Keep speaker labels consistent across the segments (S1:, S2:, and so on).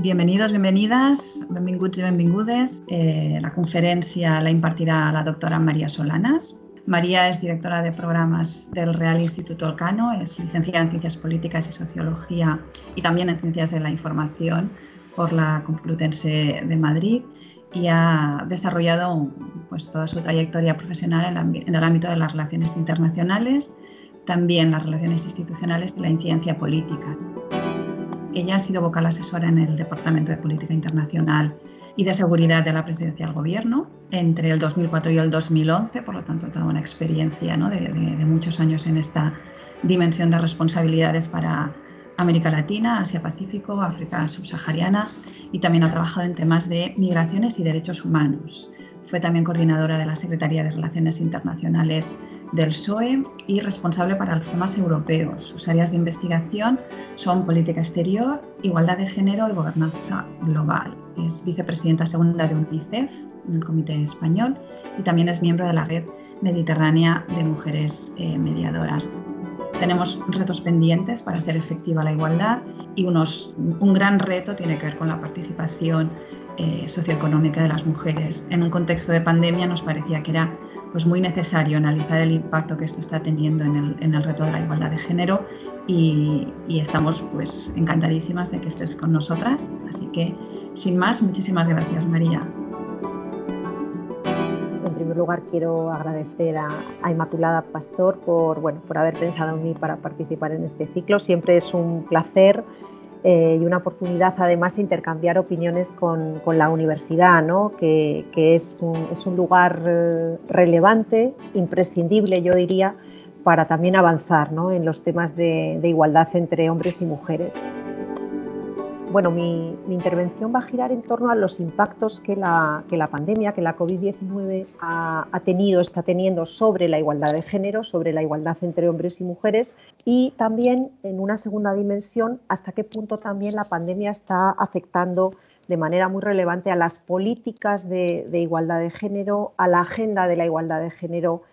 S1: Bienvenidos, bienvenidas, benvinguts i benvingudes. Eh, la conferència la impartirà la doctora María Solanas. María es directora de programas del Real Instituto Elcano, es licenciada en Ciencias Políticas y Sociología y también en Ciencias de la Información por la Complutense de Madrid y ha desarrollado pues, toda su trayectoria profesional en, el ámbito de las relaciones internacionales, también las relaciones institucionales y la incidencia política. Ella ha sido vocal asesora en el Departamento de Política Internacional y de Seguridad de la Presidencia del Gobierno entre el 2004 y el 2011, por lo tanto toda una experiencia de, muchos años en esta dimensión de responsabilidades para América Latina, Asia-Pacífico, África subsahariana y también ha trabajado en temas de migraciones y derechos humanos. Fue también coordinadora de la Secretaría de Relaciones Internacionales del PSOE y responsable para los temas europeos. Sus áreas de investigación son política exterior, igualdad de género y gobernanza global. Es vicepresidenta segunda de UNICEF en el Comité Español y también es miembro de la Red Mediterránea de Mujeres eh, Mediadoras. Tenemos retos pendientes para hacer efectiva la igualdad y unos, un gran reto tiene que ver con la participación eh, socioeconómica de las mujeres. En un contexto de pandemia nos parecía que era pues, muy necesario analizar el impacto que esto está teniendo en el, en el reto de la igualdad de género y, estamos pues, encantadísimas de que estés con nosotras. Así que, sin más, muchísimas gracias, María
S2: lugar quiero agradecer a, Inmaculada Pastor por, bueno, por haber pensado en mí para participar en este ciclo. Siempre es un placer eh, y una oportunidad además intercambiar opiniones con, con la universidad, ¿no? que, que es, un, es, un, lugar eh, relevante, imprescindible yo diría, para también avanzar ¿no? en los temas de, de igualdad entre hombres y mujeres. Bueno, mi, intervención va a girar en torno a los impactos que la, que la pandemia, que la COVID-19 ha, tenido, está teniendo sobre la igualdad de género, sobre la igualdad entre hombres y mujeres y también en una segunda dimensión hasta qué punto también la pandemia está afectando de manera muy relevante a las políticas de, igualdad de género, a la agenda de la igualdad de género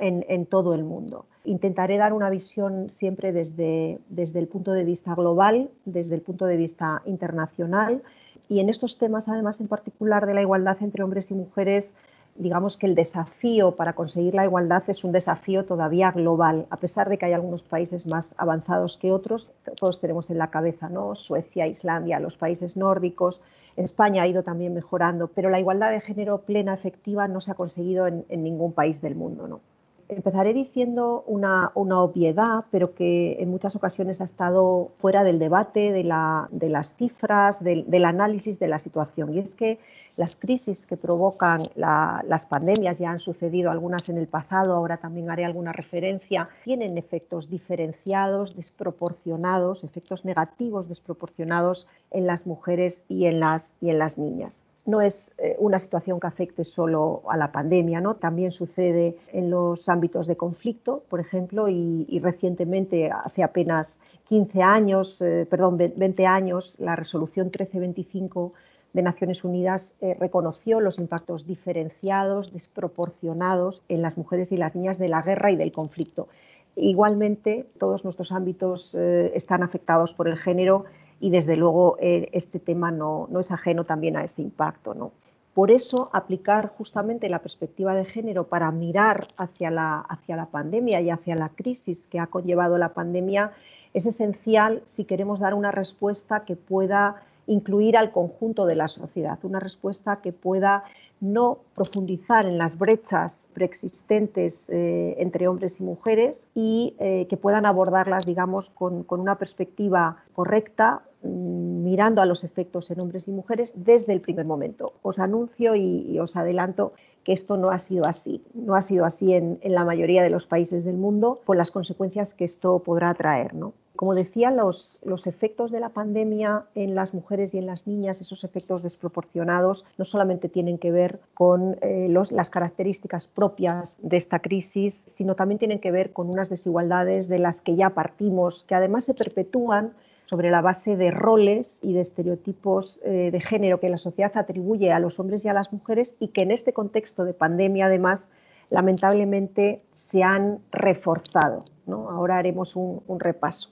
S2: en todo el mundo. Intentaré dar una visión siempre desde, desde el punto de vista global, desde el punto de vista internacional y en estos temas, además en particular de la igualdad entre hombres y mujeres, digamos que el desafío para conseguir la igualdad es un desafío todavía global, a pesar de que hay algunos países más avanzados que otros, todos tenemos en la cabeza, ¿no? Suecia, Islandia, los países nórdicos, España ha ido también mejorando, pero la igualdad de género plena, efectiva, no se ha conseguido en, en ningún país del mundo. ¿no? Empezaré diciendo una, obviedad, pero que en muchas ocasiones ha estado fuera del debate, de, las cifras, del, análisis de la situación. Y es que las crisis que provocan las pandemias, ya han sucedido algunas en el pasado, ahora también haré alguna referencia, tienen efectos diferenciados, desproporcionados, efectos negativos desproporcionados en las mujeres y en las, niñas no es eh, una situación que afecte solo a la pandemia, ¿no? también sucede en los ámbitos de conflicto, por ejemplo, y, recientemente, hace apenas 15 años, eh, perdón, 20 años, la resolución 1325 de Naciones Unidas eh, reconoció los impactos diferenciados, desproporcionados en las mujeres y las niñas de la guerra y del conflicto. Igualmente, todos nuestros ámbitos están afectados por el género y desde luego eh, este tema no, es ajeno también a ese impacto. ¿no? Por eso, aplicar justamente la perspectiva de género para mirar hacia la, hacia la pandemia y hacia la crisis que ha conllevado la pandemia es esencial si queremos dar una respuesta que pueda incluir al conjunto de la sociedad, una respuesta que pueda no profundizar en las brechas preexistentes eh, entre hombres y mujeres y eh, que puedan abordarlas, digamos, con, una perspectiva correcta, mm, mirando a los efectos en hombres y mujeres desde el primer momento. Os anuncio y, os adelanto que esto no ha sido así, no ha sido así en, la mayoría de los países del mundo, con las consecuencias que esto podrá traer. ¿no? Como decía, los, efectos de la pandemia en las mujeres y en las niñas, esos efectos desproporcionados, no solamente tienen que ver con eh, las características propias de esta crisis, sino también tienen que ver con unas desigualdades de las que ya partimos, que además se perpetúan sobre la base de roles y de estereotipos eh, de género que la sociedad atribuye a los hombres y a las mujeres y que en este contexto de pandemia además lamentablemente se han reforzado. Ahora haremos un, repaso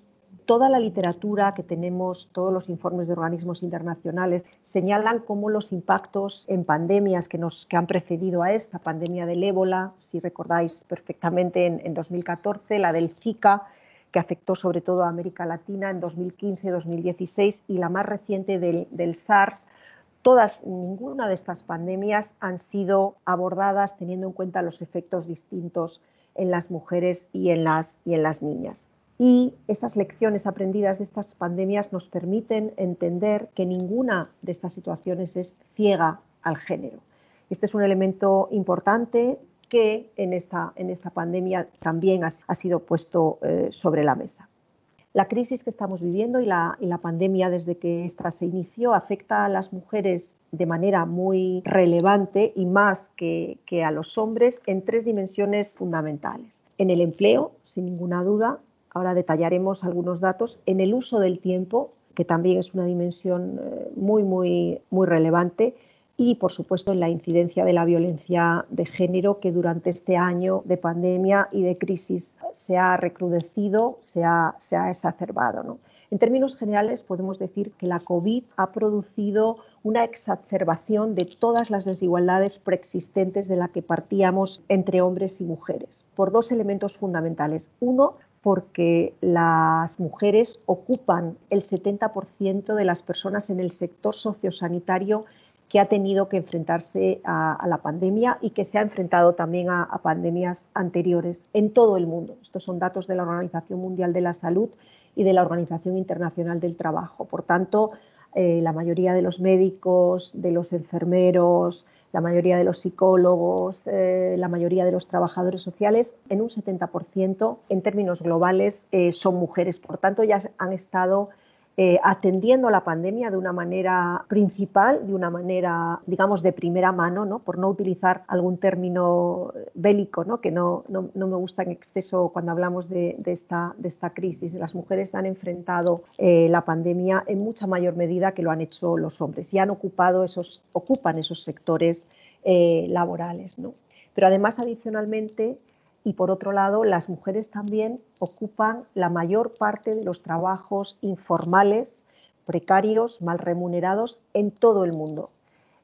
S2: toda la literatura que tenemos, todos los informes de organismos internacionales señalan cómo los impactos en pandemias que, nos, que han precedido a esta pandemia del ébola, si recordáis perfectamente en, 2014, la del Zika, que afectó sobre todo a América Latina en 2015-2016 y la más reciente del, del SARS, todas, ninguna de estas pandemias han sido abordadas teniendo en cuenta los efectos distintos en las mujeres y en las, y en las niñas. Y esas lecciones aprendidas de estas pandemias nos permiten entender que ninguna de estas situaciones es ciega al género. Este es un elemento importante que en esta, en esta pandemia también ha, sido puesto eh, sobre la mesa. La crisis que estamos viviendo y la, pandemia desde que esta se inició afecta a las mujeres de manera muy relevante y más que, que a los hombres en tres dimensiones fundamentales. En el empleo, sin ninguna duda, ahora detallaremos algunos datos, en el uso del tiempo, que también es una dimensión eh, muy, muy, muy relevante, y, por supuesto, en la incidencia de la violencia de género que durante este año de pandemia y de crisis se ha recrudecido, se ha, se ha exacerbado. En términos generales, podemos decir que la COVID ha producido una exacerbación de todas las desigualdades preexistentes de la que partíamos entre hombres y mujeres, por dos elementos fundamentales. Uno, porque las mujeres ocupan el 70% de las personas en el sector sociosanitario que ha tenido que enfrentarse a, la pandemia y que se ha enfrentado también a, pandemias anteriores en todo el mundo. Estos son datos de la Organización Mundial de la Salud y de la Organización Internacional del Trabajo. Por tanto, eh, la mayoría de los médicos, de los enfermeros, la mayoría de los psicólogos, eh, la mayoría de los trabajadores sociales, en un 70% en términos globales eh, son mujeres. Por tanto, ya han estado eh, atendiendo la pandemia de una manera principal, de una manera, digamos, de primera mano, ¿no? por no utilizar algún término bélico, ¿no? que no, no, me gusta en exceso cuando hablamos de, esta, de esta crisis. Las mujeres han enfrentado eh, la pandemia en mucha mayor medida que lo han hecho los hombres y han ocupado esos, ocupan esos sectores eh, laborales. ¿no? Pero además, adicionalmente, y por otro lado, las mujeres también ocupan la mayor parte de los trabajos informales, precarios, mal remunerados en todo el mundo.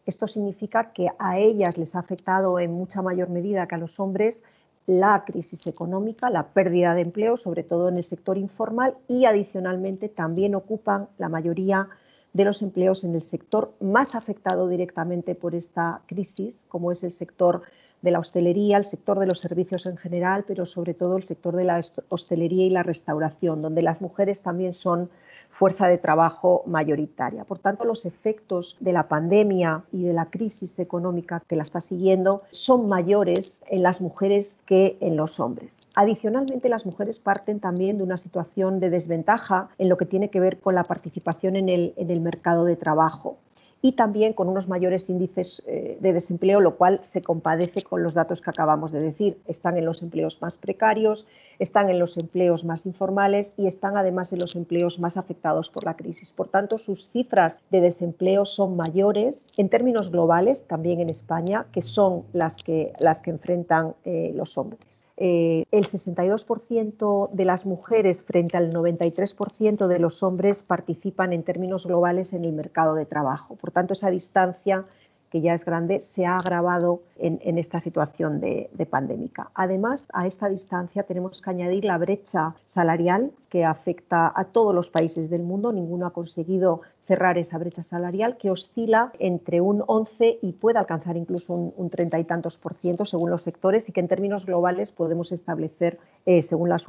S2: Esto significa que a ellas les ha afectado en mucha mayor medida que a los hombres la crisis económica, la pérdida de empleo, sobre todo en el sector informal, y adicionalmente también ocupan la mayoría de los empleos en el sector más afectado directamente por esta crisis, como es el sector de la hostelería, el sector de los servicios en general, pero sobre todo el sector de la hostelería y la restauración, donde las mujeres también son fuerza de trabajo mayoritaria. Por tanto, los efectos de la pandemia y de la crisis económica que la está siguiendo son mayores en las mujeres que en los hombres. Adicionalmente, las mujeres parten también de una situación de desventaja en lo que tiene que ver con la participación en el, en el mercado de trabajo y también con unos mayores índices eh, de desempleo, lo cual se compadece con los datos que acabamos de decir. Están en los empleos más precarios, están en los empleos más informales y están además en los empleos más afectados por la crisis. Por tanto, sus cifras de desempleo son mayores en términos globales, también en España, que son las que, las que enfrentan eh, los hombres. Eh, el 62% de las mujeres frente al 93% de los hombres participan en términos globales en el mercado de trabajo. Tanto, esa distancia que ya es grande, se ha agravado en, esta situación de, pandémica. Además, a esta distancia tenemos que añadir la brecha salarial que afecta a todos los países del mundo. Ninguno ha conseguido cerrar esa brecha salarial que oscila entre un 11 y puede alcanzar incluso un, 30 y tantos por ciento según los sectores y que en términos globales podemos establecer, eh, según las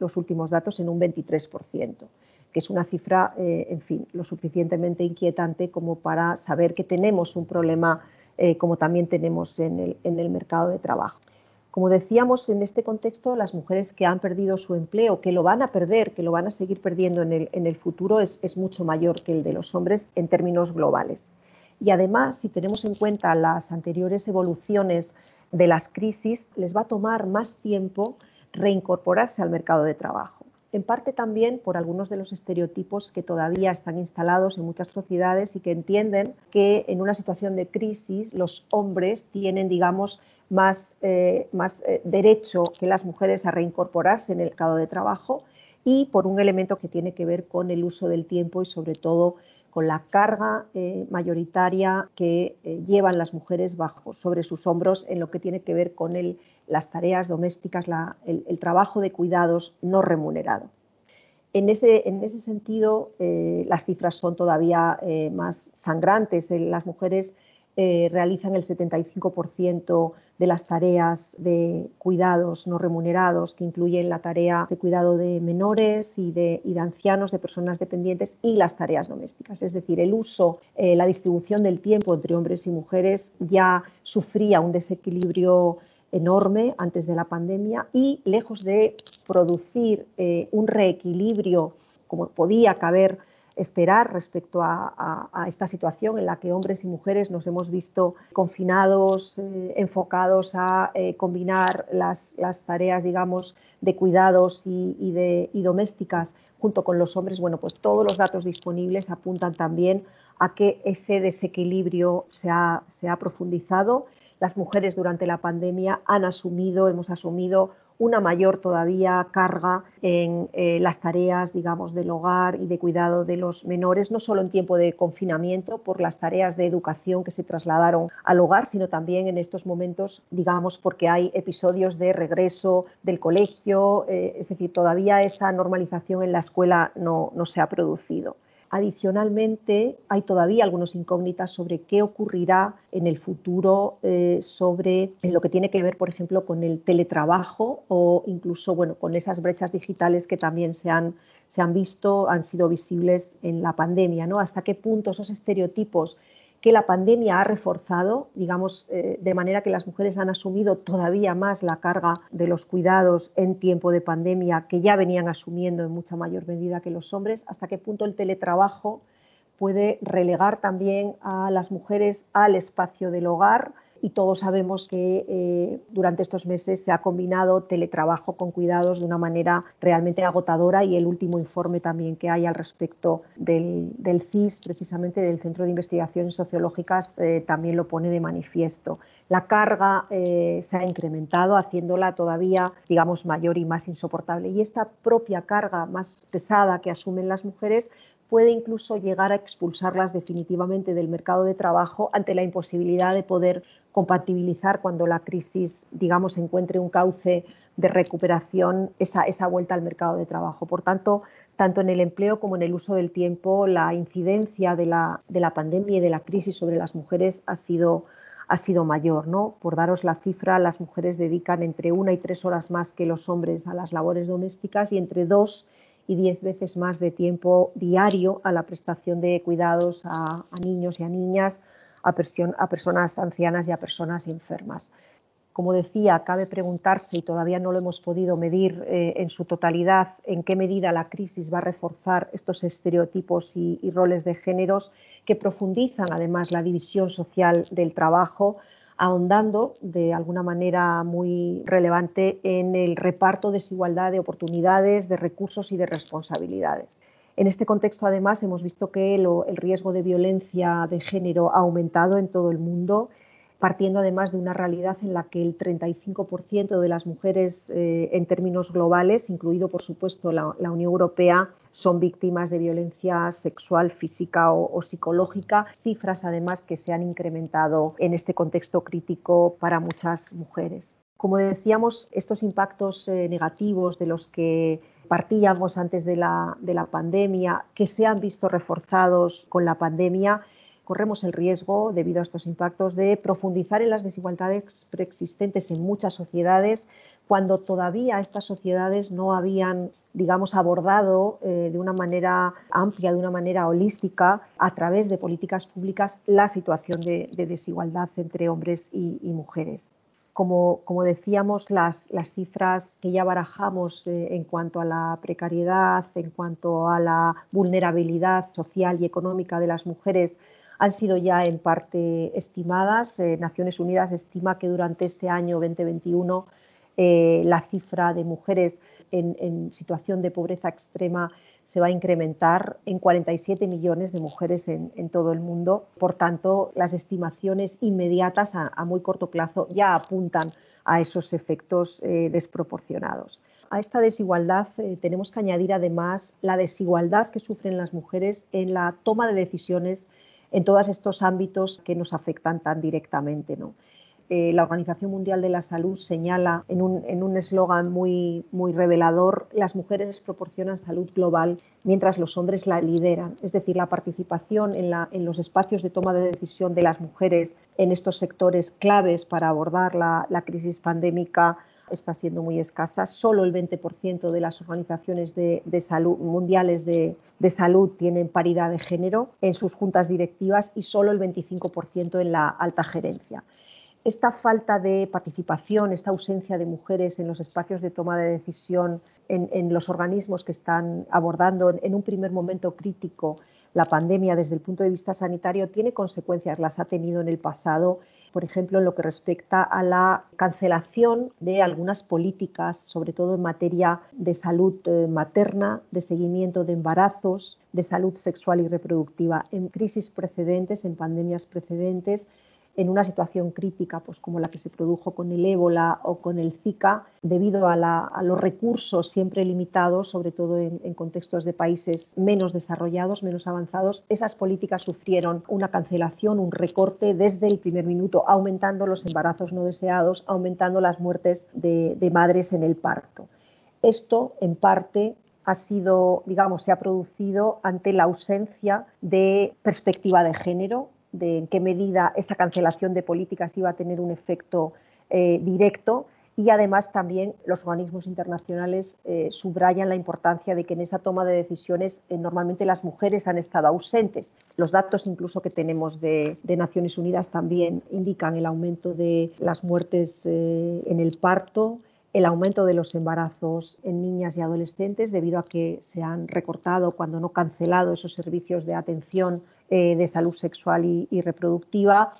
S2: los últimos datos, en un 23 por ciento que es una cifra, eh, en fin, lo suficientemente inquietante como para saber que tenemos un problema eh, como también tenemos en el, mercado de trabajo. Como decíamos, en este contexto, las mujeres que han perdido su empleo, que lo van a perder, que lo van a seguir perdiendo en el, futuro, es, es, mucho mayor que el de los hombres en términos globales. Y además, si tenemos en cuenta las anteriores evoluciones de las crisis, les va a tomar más tiempo reincorporarse al mercado de trabajo en parte también por algunos de los estereotipos que todavía están instalados en muchas sociedades y que entienden que en una situación de crisis los hombres tienen, digamos, más, eh, más eh, derecho que las mujeres a reincorporarse en el mercado de trabajo y por un elemento que tiene que ver con el uso del tiempo y sobre todo con la carga eh, mayoritaria que llevan las mujeres bajo sobre sus hombros en lo que tiene que ver con las tareas domésticas, el, trabajo de cuidados no remunerado. En ese, en ese sentido, eh, las cifras son todavía eh, más sangrantes. Eh, las mujeres realizan el 75% de las tareas de cuidados no remunerados, que incluyen la tarea de cuidado de menores y de, y de ancianos, de personas dependientes y las tareas domésticas. Es decir, el uso, la distribución del tiempo entre hombres y mujeres ya sufría un desequilibrio enorme antes de la pandemia y lejos de producir eh, un reequilibrio como podía caber esperar respecto a, esta situación en la que hombres y mujeres nos hemos visto confinados, eh, enfocados a eh, combinar las, tareas, digamos, de cuidados y, domésticas junto con los hombres, bueno, pues todos los datos disponibles apuntan también a que ese desequilibrio se ha, se ha profundizado. Las mujeres durante la pandemia han asumido, hemos asumido una mayor todavía carga en eh, las tareas, digamos, del hogar y de cuidado de los menores, no solo en tiempo de confinamiento por las tareas de educación que se trasladaron al hogar, sino también en estos momentos, digamos, porque hay episodios de regreso del colegio, eh, es decir, todavía esa normalización en la escuela no, no se ha producido. Adicionalmente, hay todavía algunas incógnitas sobre qué ocurrirá en el futuro eh, sobre lo que tiene que ver, por ejemplo, con el teletrabajo o incluso bueno, con esas brechas digitales que también se han, se han visto, han sido visibles en la pandemia. ¿no? Hasta qué punto esos estereotipos que la pandemia ha reforzado, digamos, eh, de manera que las mujeres han asumido todavía más la carga de los cuidados en tiempo de pandemia que ya venían asumiendo en mucha mayor medida que los hombres, hasta qué punto el teletrabajo puede relegar también a las mujeres al espacio del hogar y todos sabemos que eh, durante estos meses se ha combinado teletrabajo con cuidados de una manera realmente agotadora y el último informe también que hay al respecto del, CIS, precisamente del Centro de Investigaciones Sociológicas, eh, también lo pone de manifiesto. La carga eh, se ha incrementado, haciéndola todavía, digamos, mayor y más insoportable. Y esta propia carga más pesada que asumen las mujeres puede incluso llegar a expulsarlas definitivamente del mercado de trabajo ante la imposibilidad de poder compatibilizar cuando la crisis, digamos, encuentre un cauce de recuperación, esa, esa vuelta al mercado de trabajo. Por tanto, tanto en el empleo como en el uso del tiempo, la incidencia de la, de la pandemia y de la crisis sobre las mujeres ha sido, ha sido mayor. ¿no? Por daros la cifra, las mujeres dedican entre una y tres horas más que los hombres a las labores domésticas y entre dos y diez veces más de tiempo diario a la prestación de cuidados a, niños y a niñas, a, personas ancianas y a personas enfermas. Como decía, cabe preguntarse, y todavía no lo hemos podido medir eh, en su totalidad, en qué medida la crisis va a reforzar estos estereotipos y, roles de géneros que profundizan además la división social del trabajo, ahondando de alguna manera muy relevante en el reparto desigualdad de oportunidades, de recursos y de responsabilidades. En este contexto, además, hemos visto que el riesgo de violencia de género ha aumentado en todo el mundo, partiendo además de una realidad en la que el 35% de las mujeres eh, en términos globales, incluido por supuesto la, Unión Europea, son víctimas de violencia sexual, física o, psicológica, cifras además que se han incrementado en este contexto crítico para muchas mujeres. Como decíamos, estos impactos eh, negativos de los que partíamos antes de la, de la pandemia, que se han visto reforzados con la pandemia, corremos el riesgo, debido a estos impactos, de profundizar en las desigualdades preexistentes en muchas sociedades cuando todavía estas sociedades no habían, digamos, abordado eh, de una manera amplia, de una manera holística, a través de políticas públicas, la situación de, desigualdad entre hombres y mujeres. Como, decíamos, las, cifras que ya barajamos eh, en cuanto a la precariedad, en cuanto a la vulnerabilidad social y económica de las mujeres, han sido ya en parte estimadas. Eh, Naciones Unidas estima que durante este año 2021 eh, la cifra de mujeres en, situación de pobreza extrema se va a incrementar en 47 millones de mujeres en, todo el mundo. Por tanto, las estimaciones inmediatas a, muy corto plazo ya apuntan a esos efectos eh, desproporcionados. A esta desigualdad tenemos que añadir además la desigualdad que sufren las mujeres en la toma de decisiones en todos estos ámbitos que nos afectan tan directamente. ¿no? Eh, la Organización Mundial de la Salud señala en un eslogan muy, muy revelador, las mujeres proporcionan salud global mientras los hombres la lideran. Es decir, la participación en, la, en los espacios de toma de decisión de las mujeres en estos sectores claves para abordar la crisis pandémica está siendo muy escasa. Solo el 20% de las organizaciones de, salud, mundiales de, salud tienen paridad de género en sus juntas directivas y solo el 25% en la alta gerencia esta falta de participación, esta ausencia de mujeres en los espacios de toma de decisión, en, los organismos que están abordando en un primer momento crítico la pandemia desde el punto de vista sanitario, tiene consecuencias, las ha tenido en el pasado, por ejemplo, en lo que respecta a la cancelación de algunas políticas, sobre todo en materia de salud eh, materna, de seguimiento de embarazos, de salud sexual y reproductiva. En crisis precedentes, en pandemias precedentes, en una situación crítica, pues como la que se produjo con el ébola o con el Zika, debido a, los recursos siempre limitados, sobre todo en, contextos de países menos desarrollados, menos avanzados, esas políticas sufrieron una cancelación, un recorte desde el primer minuto, aumentando los embarazos no deseados, aumentando las muertes de, de madres en el parto. Esto, en parte, ha sido, digamos, se ha producido ante la ausencia de perspectiva de género de en qué medida esa cancelación de políticas iba a tener un efecto eh, directo y además también los organismos internacionales eh, subrayan la importancia de que en esa toma de decisiones eh, normalmente las mujeres han estado ausentes. Los datos incluso que tenemos de, Naciones Unidas también indican el aumento de las muertes en el parto, el aumento de los embarazos en niñas y adolescentes debido a que se han recortado, cuando no cancelado, esos servicios de atención eh, de salud sexual y, reproductiva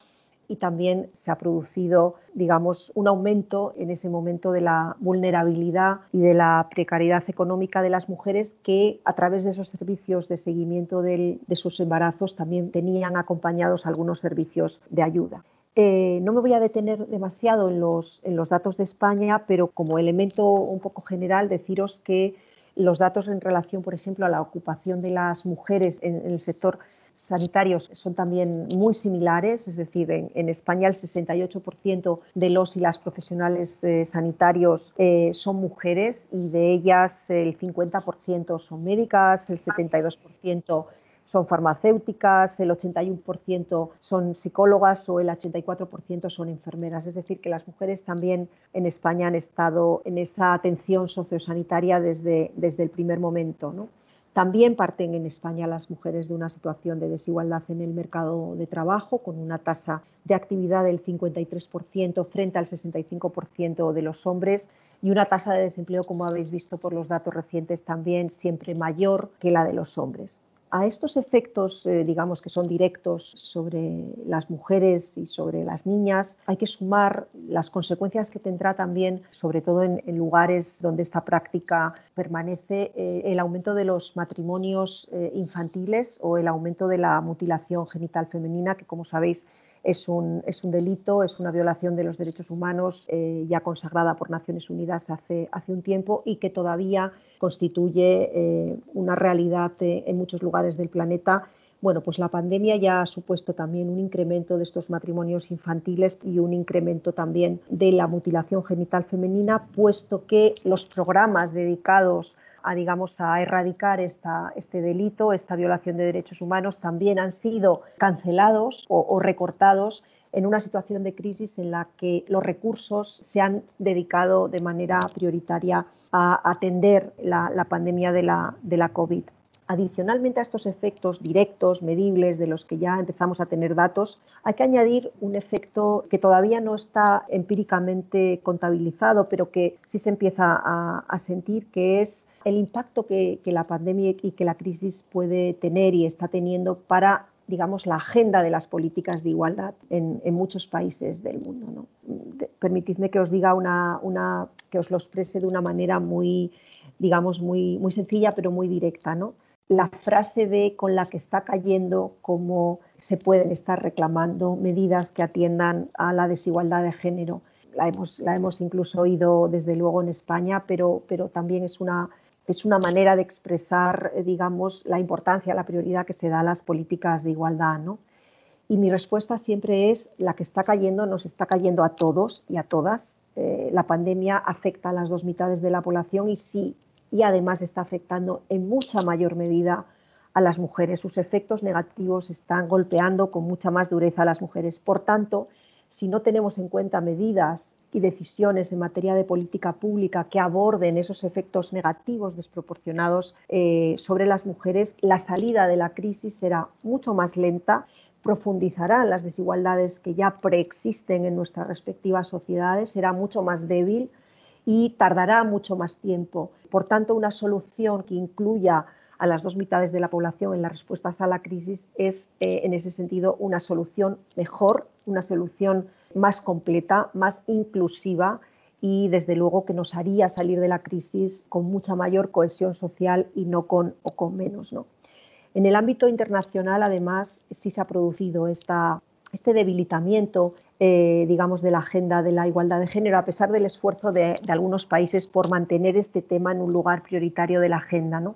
S2: y también se ha producido, digamos, un aumento en ese momento de la vulnerabilidad y de la precariedad económica de las mujeres que a través de esos servicios de seguimiento de sus embarazos también tenían acompañados algunos servicios de ayuda. Eh, no me voy a detener demasiado en los, datos de España, pero como elemento un poco general deciros que los datos en relación, por ejemplo, a la ocupación de las mujeres en el sector sanitarios son también muy similares, es decir, en, España el 68% de los y las profesionales eh, sanitarios eh, son mujeres y de ellas el 50% son médicas, el 72% son farmacéuticas, el 81% son psicólogas o el 84% son enfermeras. Es decir, que las mujeres también en España han estado en esa atención sociosanitaria desde, desde el primer momento. ¿no? También parten en España las mujeres de una situación de desigualdad en el mercado de trabajo, con una tasa de actividad del 53% frente al 65% de los hombres y una tasa de desempleo, como habéis visto por los datos recientes, también siempre mayor que la de los hombres a estos efectos, eh, digamos, que son directos sobre las mujeres y sobre las niñas, hay que sumar las consecuencias que tendrá también, sobre todo en, lugares donde esta práctica permanece, eh, el aumento de los matrimonios eh, infantiles o el aumento de la mutilación genital femenina, que como sabéis es un, es un, delito, es una violación de los derechos humanos ya consagrada por Naciones Unidas hace, hace un tiempo y que todavía constituye eh, una realidad eh, en muchos lugares del planeta. Bueno, pues la pandemia ya ha supuesto también un incremento de estos matrimonios infantiles y un incremento también de la mutilación genital femenina, puesto que los programas dedicados a, digamos, a erradicar esta, este delito, esta violación de derechos humanos, también han sido cancelados o recortados en una situación de crisis en la que los recursos se han dedicado de manera prioritaria a atender la, pandemia de la, COVID. Adicionalmente a estos efectos directos, medibles, de los que ya empezamos a tener datos, hay que añadir un efecto que todavía no está empíricamente contabilizado, pero que sí se empieza a, sentir, que es el impacto que, que, la pandemia y que la crisis puede tener y está teniendo para digamos, la agenda de las políticas de igualdad en, muchos países del mundo. permitidme que os diga una, una, que os lo exprese de una manera muy, digamos, muy, muy sencilla, pero muy directa. ¿no? La frase de con la que está cayendo, cómo se pueden estar reclamando medidas que atiendan a la desigualdad de género. La hemos, la hemos incluso oído desde luego en España, pero, pero también es una, es una manera de expresar, eh, digamos, la importancia, la prioridad que se da a las políticas de igualdad. ¿no? Y mi respuesta siempre es, la que está cayendo nos está cayendo a todos y a todas. Eh, la pandemia afecta a las dos mitades de la población y sí, y además está afectando en mucha mayor medida a las mujeres. Sus efectos negativos están golpeando con mucha más dureza a las mujeres. Por tanto, si no tenemos en cuenta medidas y decisiones en materia de política pública que aborden esos efectos negativos desproporcionados eh, sobre las mujeres, la salida de la crisis será mucho más lenta, profundizará las desigualdades que ya preexisten en nuestras respectivas sociedades, será mucho más débil y tardará mucho más tiempo. Por tanto, una solución que incluya a las dos mitades de la población en las respuestas a la crisis es, eh, en ese sentido, una solución mejor, una solución más completa, más inclusiva y, desde luego, que nos haría salir de la crisis con mucha mayor cohesión social y no con, o con menos. ¿no? En el ámbito internacional, además, sí se ha producido esta, este debilitamiento, eh, digamos, de la agenda de la igualdad de género, a pesar del esfuerzo de, de, algunos países por mantener este tema en un lugar prioritario de la agenda. ¿no?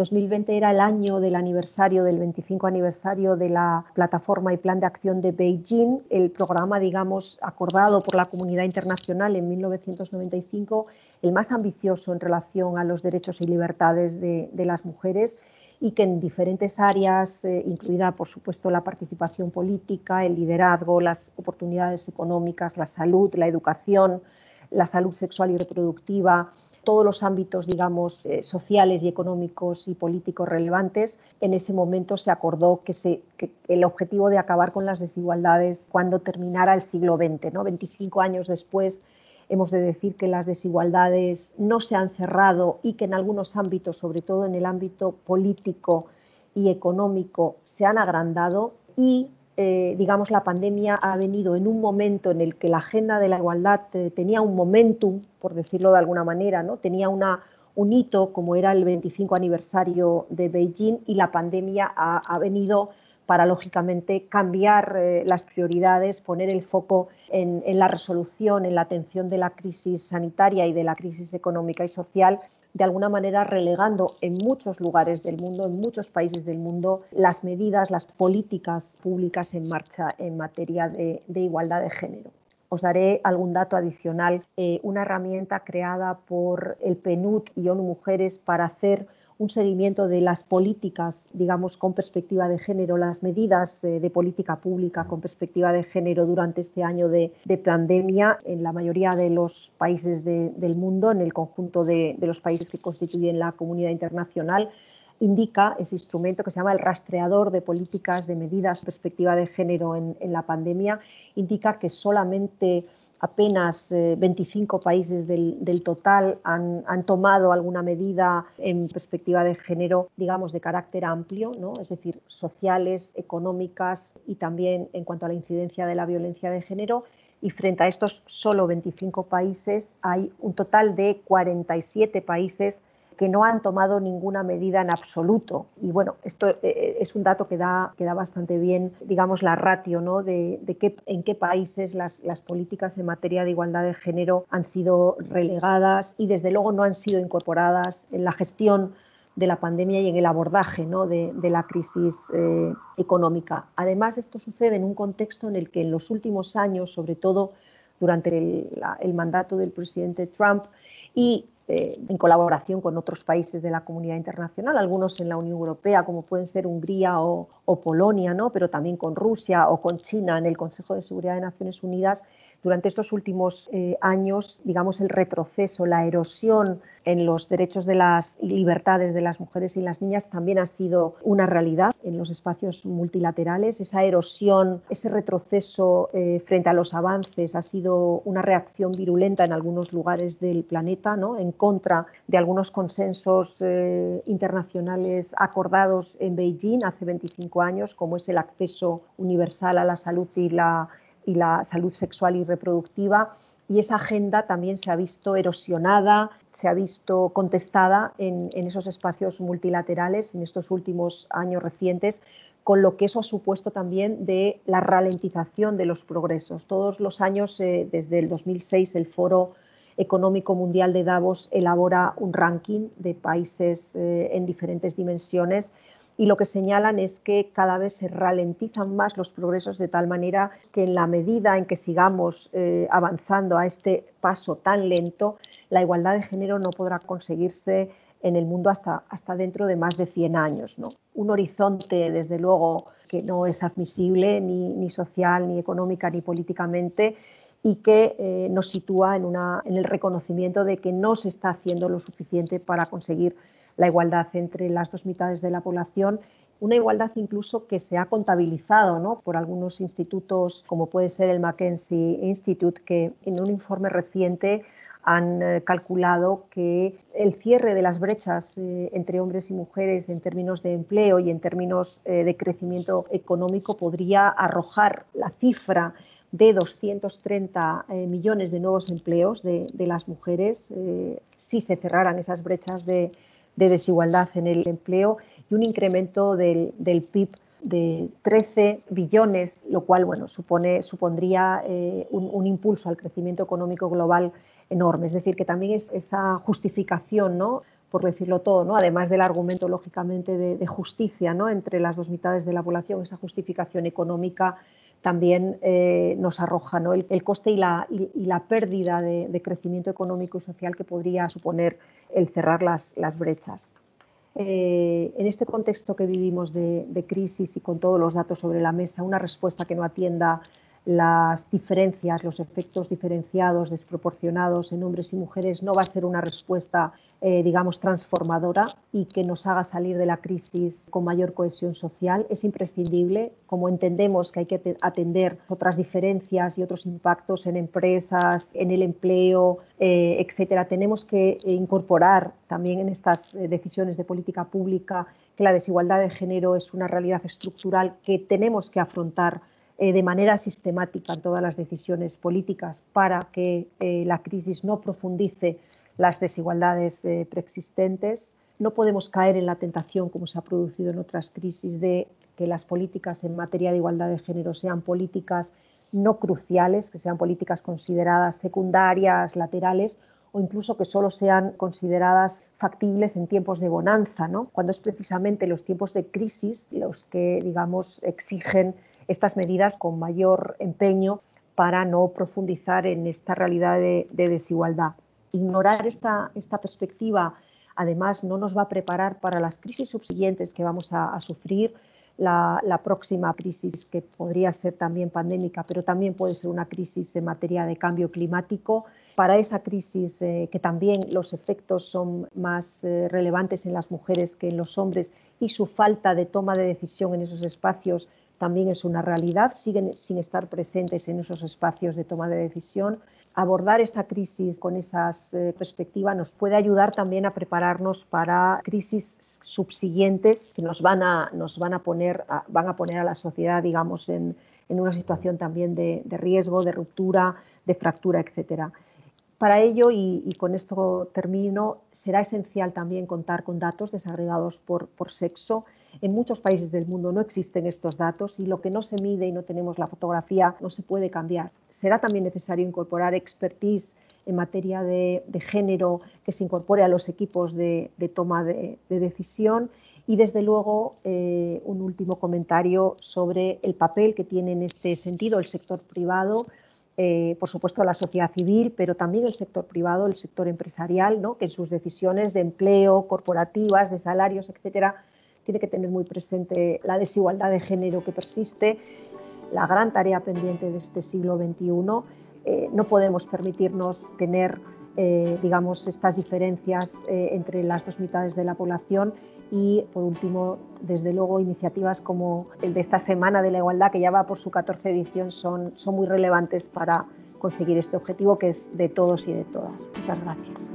S2: 2020 era el año del aniversario, del 25 aniversario de la plataforma y plan de acción de Beijing, el programa, digamos, acordado por la comunidad internacional en 1995, el más ambicioso en relación a los derechos y libertades de, las mujeres y que en diferentes áreas, eh, incluida por supuesto la participación política, el liderazgo, las oportunidades económicas, la salud, la educación, la salud sexual y reproductiva, todos los ámbitos, digamos, eh, sociales y económicos y políticos relevantes, en ese momento se acordó que, se, el objetivo de acabar con las desigualdades cuando terminara el siglo XX, ¿no? 25 años después hemos de decir que las desigualdades no se han cerrado y que en algunos ámbitos, sobre todo en el ámbito político y económico, se han agrandado y eh, digamos, la pandemia ha venido en un momento en el que la agenda de la igualdad eh, tenía un momentum, por decirlo de alguna manera, ¿no? tenía un hito como era el 25 aniversario de Beijing y la pandemia ha, venido para, lógicamente, cambiar eh, las prioridades, poner el foco en la resolución, en la atención de la crisis sanitaria y de la crisis económica y social de alguna manera relegando en muchos lugares del mundo, en muchos países del mundo, las medidas, las políticas públicas en marcha en materia de, igualdad de género. Os daré algún dato adicional. Eh, una herramienta creada por el PNUD y ONU Mujeres para hacer un seguimiento de las políticas, digamos, con perspectiva de género, las medidas eh, de política pública con perspectiva de género durante este año de, pandemia en la mayoría de los países del mundo, en el conjunto de, los países que constituyen la comunidad internacional indica ese instrumento que se llama el rastreador de políticas de medidas perspectiva de género en, en la pandemia, indica que solamente apenas 25 eh, países del, total han, tomado alguna medida en perspectiva de género, digamos, de carácter amplio, ¿no? es decir, sociales, económicas y también en cuanto a la incidencia de la violencia de género. Y frente a estos solo 25 países hay un total de 47 países que no han tomado ninguna medida en absoluto. Y bueno, esto eh, eh, es un dato que da, que da bastante bien, digamos, la ratio ¿no? de, qué, en qué países las, las, políticas en materia de igualdad de género han sido relegadas y desde luego no han sido incorporadas en la gestión de la pandemia y en el abordaje ¿no? de, de, la crisis eh, económica. Además, esto sucede en un contexto en el que en los últimos años, sobre todo durante el, mandato del presidente Trump eh, en colaboración con otros países de la comunidad internacional, algunos en la Unión Europea, como pueden ser Hungría o, Polonia, ¿no? pero también con Rusia o con China en el Consejo de Seguridad de Naciones Unidas, durante estos últimos eh, años, digamos, el retroceso, la erosión en los derechos de las libertades de las mujeres y las niñas también ha sido una realidad en los espacios multilaterales. Esa erosión, ese retroceso eh, frente a los avances ha sido una reacción virulenta en algunos lugares del planeta, ¿no? en contra de algunos consensos eh, internacionales acordados en Beijing hace 25 años, como es el acceso universal a la salud y la salud sexual y reproductiva y esa agenda también se ha visto erosionada, se ha visto contestada en, esos espacios multilaterales en estos últimos años recientes, con lo que eso ha supuesto también de la ralentización de los progresos. Todos los años, eh, desde el 2006, el Foro Económico Mundial de Davos elabora un ranking de países eh, en diferentes dimensiones y lo que señalan es que cada vez se ralentizan más los progresos de tal manera que en la medida en que sigamos eh, avanzando a este paso tan lento, la igualdad de género no podrá conseguirse en el mundo hasta, hasta dentro de más de 100 años. ¿no? Un horizonte, desde luego, que no es admisible ni, ni social, ni económica, ni políticamente y que eh, nos sitúa en, una, en el reconocimiento de que no se está haciendo lo suficiente para conseguir la igualdad entre las dos mitades de la población una igualdad incluso que se ha contabilizado ¿no? por algunos institutos como puede ser el Mackenzie Institute, que en un informe reciente han eh, calculado que el cierre de las brechas eh, entre hombres y mujeres en términos de empleo y en términos de crecimiento económico podría arrojar la cifra de 230 millones de nuevos empleos de, de las mujeres si se cerraran esas brechas de, de desigualdad en el empleo y un incremento del, PIB de 13 billones, lo cual bueno, supone, supondría eh, un, impulso al crecimiento económico global enorme. Es decir, que también es esa justificación, ¿no? por decirlo todo, ¿no? además del argumento lógicamente de, justicia ¿no? entre las dos mitades de la población, esa justificación económica también eh, nos arroja ¿no? el, coste y la, y, la pérdida de, crecimiento económico y social que podría suponer el cerrar las, las brechas. Eh, en este contexto que vivimos de, de, crisis y con todos los datos sobre la mesa, una respuesta que no atienda las diferencias, los efectos diferenciados, desproporcionados en hombres y mujeres no va a ser una respuesta, eh, digamos, transformadora y que nos haga salir de la crisis con mayor cohesión social. Es imprescindible, como entendemos que hay que atender otras diferencias y otros impactos en empresas, en el empleo, eh, etcétera. Tenemos que incorporar también en estas eh, decisiones de política pública que la desigualdad de género es una realidad estructural que tenemos que afrontar eh, de manera sistemática en todas las decisiones políticas para que eh, la crisis no profundice las desigualdades eh, preexistentes. No podemos caer en la tentación, como se ha producido en otras crisis, de que las políticas en materia de igualdad de género sean políticas no cruciales, que sean políticas consideradas secundarias, laterales o incluso que solo sean consideradas factibles en tiempos de bonanza, ¿no? cuando es precisamente los tiempos de crisis los que, digamos, exigen estas medidas con mayor empeño para no profundizar en esta realidad de, desigualdad. Ignorar esta, esta perspectiva además no nos va a preparar para las crisis subsiguientes que vamos a, sufrir, la, próxima crisis que podría ser también pandémica, pero también puede ser una crisis en materia de cambio climático. Para esa crisis, eh, que también los efectos son más eh, relevantes en las mujeres que en los hombres y su falta de toma de decisión en esos espacios también es una realidad, siguen sin estar presentes en esos espacios de toma de decisión. Abordar esta crisis con esas eh, perspectivas nos puede ayudar también a prepararnos para crisis subsiguientes que nos van a, nos van a, poner, a, van a poner a la sociedad, digamos, en, en una situación también de, de, riesgo, de ruptura, de fractura, etcétera. Para ello, y, y, con esto termino, será esencial también contar con datos desagregados por, por sexo en muchos países del mundo no existen estos datos y lo que no se mide y no tenemos la fotografía no se puede cambiar. Será también necesario incorporar expertise en materia de, género que se incorpore a los equipos de, toma de, decisión y desde luego eh, un último comentario sobre el papel que tiene en este sentido el sector privado eh, por supuesto la sociedad civil, pero también el sector privado, el sector empresarial, ¿no? que en sus decisiones de empleo, corporativas, de salarios, etcétera, tiene que tener muy presente la desigualdad de género que persiste, la gran tarea pendiente de este siglo XXI no podemos permitirnos tener digamos, estas diferencias entre las dos mitades de la población y, por último, desde luego, iniciativas como el de esta Semana de la Igualdad, que ya va por su 14 edición, son, son muy relevantes para conseguir este objetivo que es de todos y de todas. Muchas gracias.